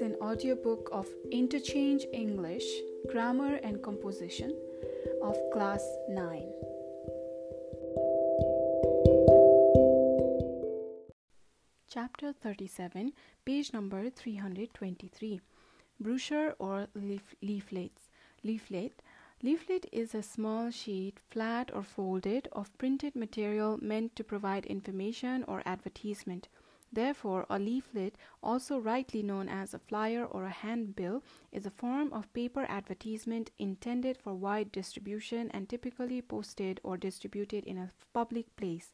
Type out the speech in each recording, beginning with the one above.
an audiobook of Interchange English, Grammar and Composition of Class 9. Chapter 37, page number 323. Brochure or leaf- leaflets. Leaflet. Leaflet is a small sheet, flat or folded, of printed material meant to provide information or advertisement. Therefore, a leaflet, also rightly known as a flyer or a handbill, is a form of paper advertisement intended for wide distribution and typically posted or distributed in a public place.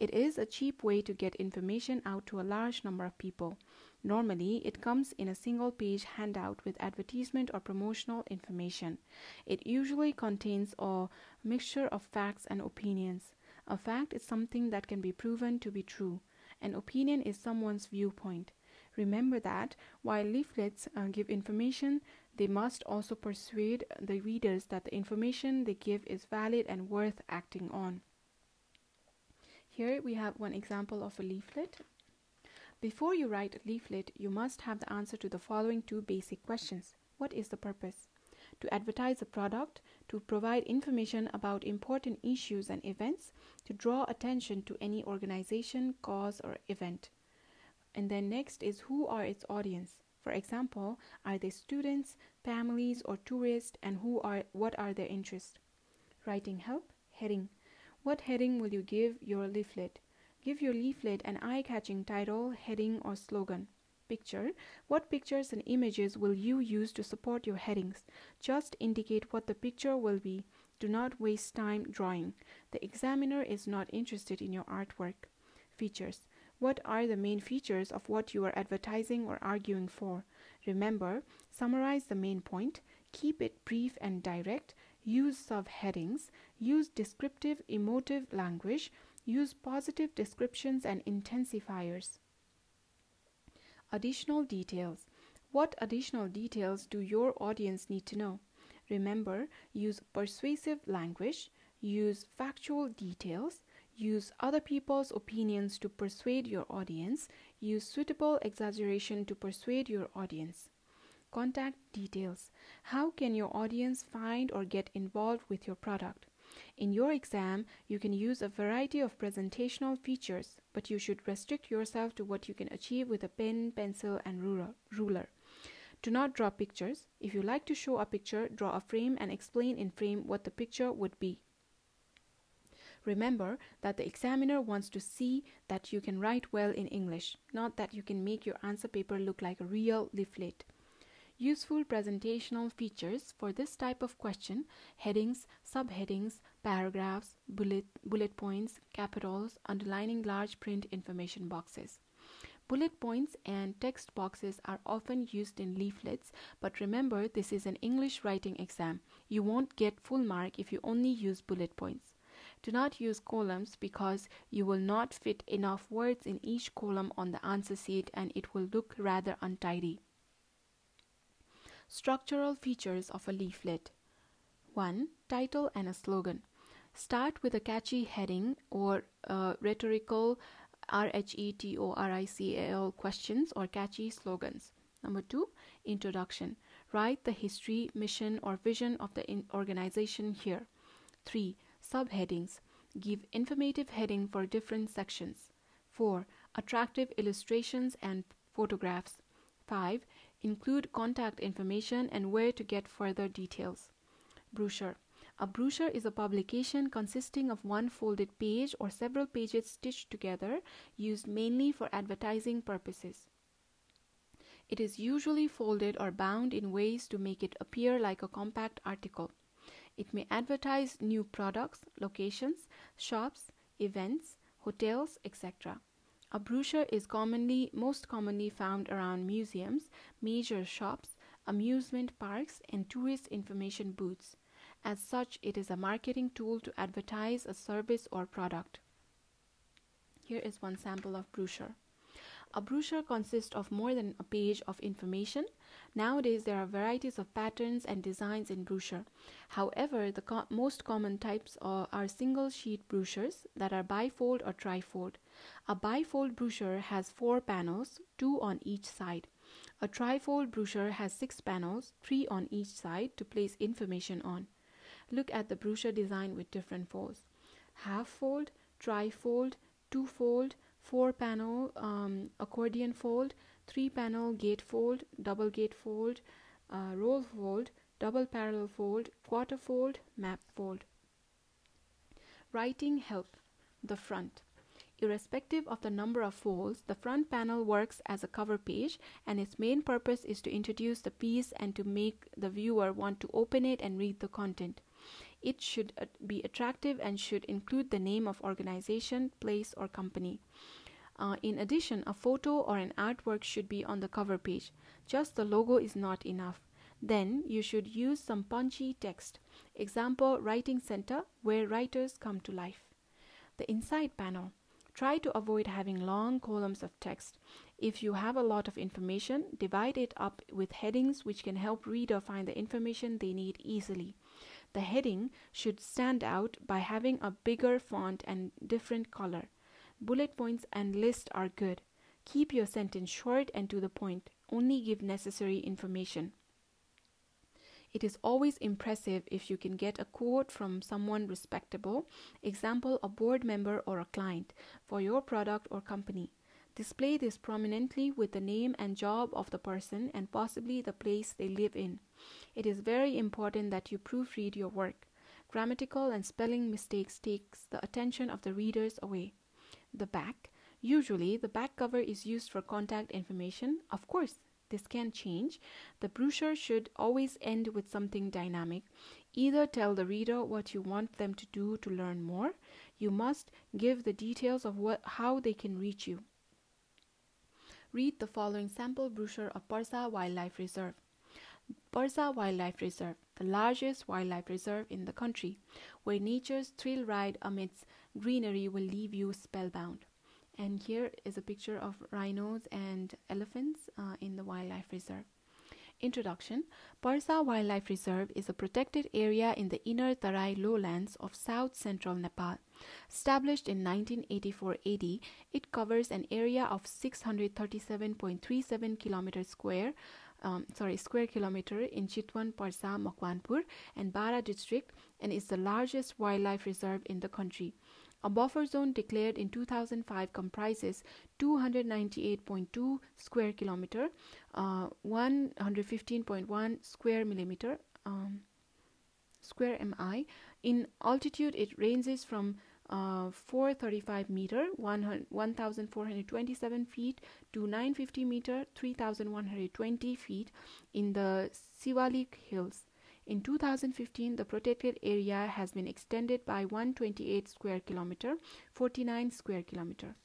It is a cheap way to get information out to a large number of people. Normally, it comes in a single page handout with advertisement or promotional information. It usually contains a mixture of facts and opinions. A fact is something that can be proven to be true. An opinion is someone's viewpoint. Remember that while leaflets uh, give information, they must also persuade the readers that the information they give is valid and worth acting on. Here we have one example of a leaflet. Before you write a leaflet, you must have the answer to the following two basic questions. What is the purpose? To advertise a product, to provide information about important issues and events, to draw attention to any organization, cause, or event. And then next is who are its audience? For example, are they students, families, or tourists, and who are what are their interests? Writing help, heading. What heading will you give your leaflet? Give your leaflet an eye-catching title, heading, or slogan. Picture. What pictures and images will you use to support your headings? Just indicate what the picture will be. Do not waste time drawing. The examiner is not interested in your artwork. Features. What are the main features of what you are advertising or arguing for? Remember, summarize the main point, keep it brief and direct, use subheadings, use descriptive emotive language, use positive descriptions and intensifiers. Additional details. What additional details do your audience need to know? Remember, use persuasive language, use factual details, use other people's opinions to persuade your audience, use suitable exaggeration to persuade your audience. Contact details. How can your audience find or get involved with your product? In your exam, you can use a variety of presentational features, but you should restrict yourself to what you can achieve with a pen, pencil, and ruler. Do not draw pictures. If you like to show a picture, draw a frame and explain in frame what the picture would be. Remember that the examiner wants to see that you can write well in English, not that you can make your answer paper look like a real leaflet. Useful presentational features for this type of question headings, subheadings, paragraphs, bullet, bullet points, capitals, underlining large print information boxes. Bullet points and text boxes are often used in leaflets, but remember this is an English writing exam. You won't get full mark if you only use bullet points. Do not use columns because you will not fit enough words in each column on the answer sheet and it will look rather untidy. Structural features of a leaflet 1. Title and a slogan. Start with a catchy heading or uh, rhetorical R H E T O R I C A L questions or catchy slogans. Number two, introduction. Write the history, mission, or vision of the organization here. Three, subheadings. Give informative heading for different sections. Four, attractive illustrations and photographs. Five, include contact information and where to get further details. Brochure. A brochure is a publication consisting of one folded page or several pages stitched together, used mainly for advertising purposes. It is usually folded or bound in ways to make it appear like a compact article. It may advertise new products, locations, shops, events, hotels, etc. A brochure is commonly most commonly found around museums, major shops, amusement parks, and tourist information booths. As such, it is a marketing tool to advertise a service or product. Here is one sample of brochure. A brochure consists of more than a page of information. Nowadays, there are varieties of patterns and designs in brochure. However, the co most common types are, are single sheet brochures that are bifold or trifold. A bifold brochure has four panels, two on each side. A trifold brochure has six panels, three on each side, to place information on. Look at the brochure design with different folds. Half fold, trifold, two fold, four panel um, accordion fold, three panel gate fold, double gate fold, uh, roll fold, double parallel fold, quarter fold, map fold. Writing help the front. Irrespective of the number of folds, the front panel works as a cover page and its main purpose is to introduce the piece and to make the viewer want to open it and read the content. It should uh, be attractive and should include the name of organization, place, or company. Uh, in addition, a photo or an artwork should be on the cover page. Just the logo is not enough. Then you should use some punchy text. Example Writing Center, where writers come to life. The inside panel. Try to avoid having long columns of text. If you have a lot of information, divide it up with headings which can help reader find the information they need easily. The heading should stand out by having a bigger font and different color. Bullet points and list are good. Keep your sentence short and to the point. Only give necessary information. It is always impressive if you can get a quote from someone respectable, example, a board member or a client, for your product or company. Display this prominently with the name and job of the person and possibly the place they live in. It is very important that you proofread your work. Grammatical and spelling mistakes takes the attention of the readers away. The back. Usually the back cover is used for contact information. Of course, this can change. The brochure should always end with something dynamic. Either tell the reader what you want them to do to learn more. You must give the details of what, how they can reach you. Read the following sample brochure of Parsa Wildlife Reserve. Parsa Wildlife Reserve, the largest wildlife reserve in the country, where nature's thrill ride amidst greenery will leave you spellbound and here is a picture of rhinos and elephants uh, in the wildlife reserve. Introduction Parsa Wildlife Reserve is a protected area in the inner Tarai lowlands of south central Nepal. Established in 1984 AD, it covers an area of 637.37 km square, um, sorry, square kilometer in Chitwan, Parsa, Makwanpur, and Bara district, and is the largest wildlife reserve in the country. A buffer zone declared in 2005 comprises 298.2 square kilometer, uh, 115.1 square millimeter, um, square mi. In altitude, it ranges from uh, 435 meter, 1,427 feet to 950 meter, 3,120 feet in the Siwalik Hills. In 2015, the protected area has been extended by 128 square kilometer, 49 square kilometer.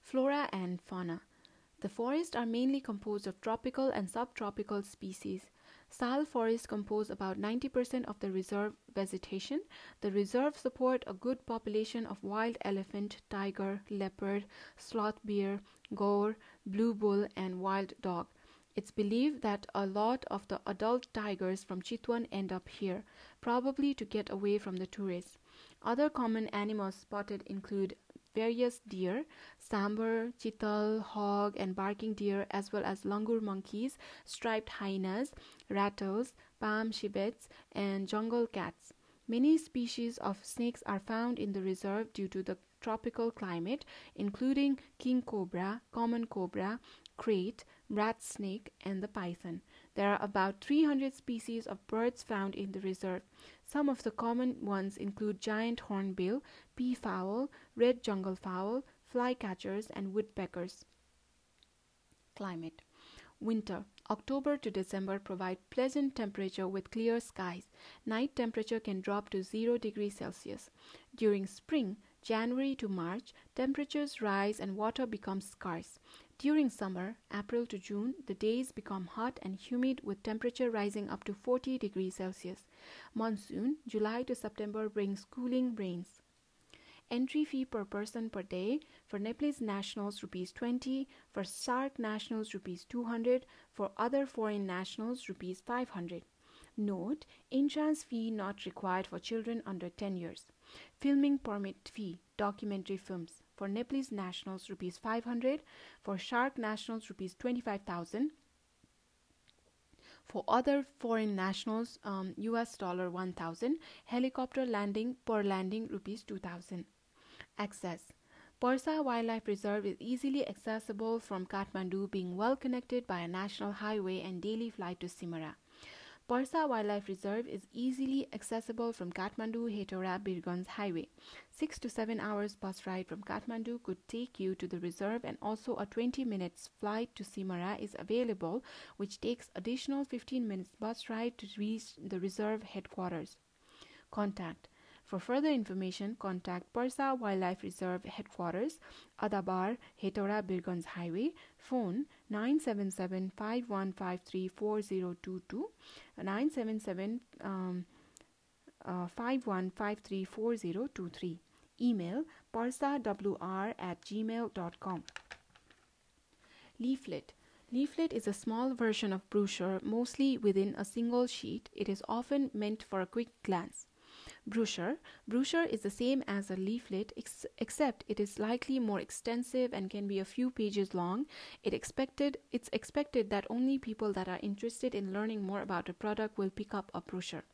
Flora and fauna. The forests are mainly composed of tropical and subtropical species. Sal forests compose about 90% of the reserve vegetation. The reserve support a good population of wild elephant, tiger, leopard, sloth bear, gaur, blue bull, and wild dog. It's believed that a lot of the adult tigers from Chitwan end up here, probably to get away from the tourists. Other common animals spotted include various deer, sambar, chital, hog, and barking deer, as well as langur monkeys, striped hyenas, ratels, palm civets, and jungle cats. Many species of snakes are found in the reserve due to the tropical climate, including king cobra, common cobra, krait, rat snake, and the python. There are about 300 species of birds found in the reserve. Some of the common ones include giant hornbill, peafowl, red jungle fowl, flycatchers, and woodpeckers. Climate Winter October to December provide pleasant temperature with clear skies. Night temperature can drop to 0 degrees Celsius. During spring, January to March, temperatures rise and water becomes scarce. During summer, April to June, the days become hot and humid with temperature rising up to 40 degrees Celsius. Monsoon, July to September brings cooling rains. Entry fee per person per day for Nepalese nationals rupees 20, for SAARC nationals rupees 200, for other foreign nationals rupees 500. Note, entrance fee not required for children under 10 years. Filming permit fee, documentary films For Nepalese nationals, rupees 500. For SAARC nationals, rupees 25,000. For other foreign nationals, um, US dollar 1000. Helicopter landing per landing, rupees 2000. Access. Parsa Wildlife Reserve is easily accessible from Kathmandu, being well connected by a national highway and daily flight to Simara. Parsa Wildlife Reserve is easily accessible from Kathmandu Hetauda Birganj Highway. 6 to 7 hours bus ride from Kathmandu could take you to the reserve and also a 20 minutes flight to Simara is available which takes additional 15 minutes bus ride to reach the reserve headquarters. Contact for further information, contact Parsa Wildlife Reserve Headquarters, Adabar, Hetauda Birganj Highway, phone 977 5153 4022, 977 um, uh, 51534023. Email parsawr at gmail.com. Leaflet Leaflet is a small version of brochure, mostly within a single sheet. It is often meant for a quick glance. Brochure. Brochure is the same as a leaflet ex- except it is slightly more extensive and can be a few pages long. It expected it's expected that only people that are interested in learning more about a product will pick up a brochure.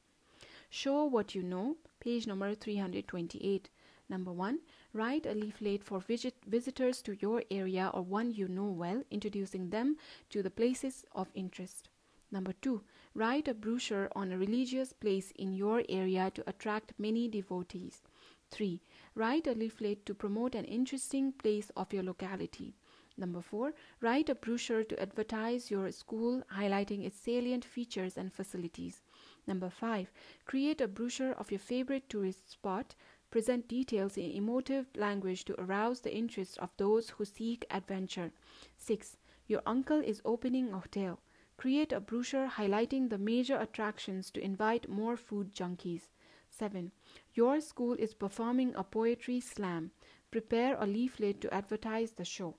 Show what you know, page number 328. Number 1. Write a leaflet for visit- visitors to your area or one you know well, introducing them to the places of interest. Number 2. Write a brochure on a religious place in your area to attract many devotees. 3. Write a leaflet to promote an interesting place of your locality. Number 4. Write a brochure to advertise your school, highlighting its salient features and facilities. Number 5. Create a brochure of your favorite tourist spot. Present details in emotive language to arouse the interest of those who seek adventure. 6. Your uncle is opening a hotel. Create a brochure highlighting the major attractions to invite more food junkies. 7. Your school is performing a poetry slam. Prepare a leaflet to advertise the show.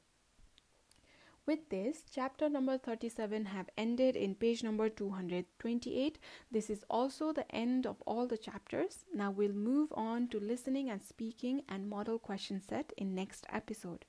With this, chapter number 37 have ended in page number 228. This is also the end of all the chapters. Now we'll move on to listening and speaking and model question set in next episode.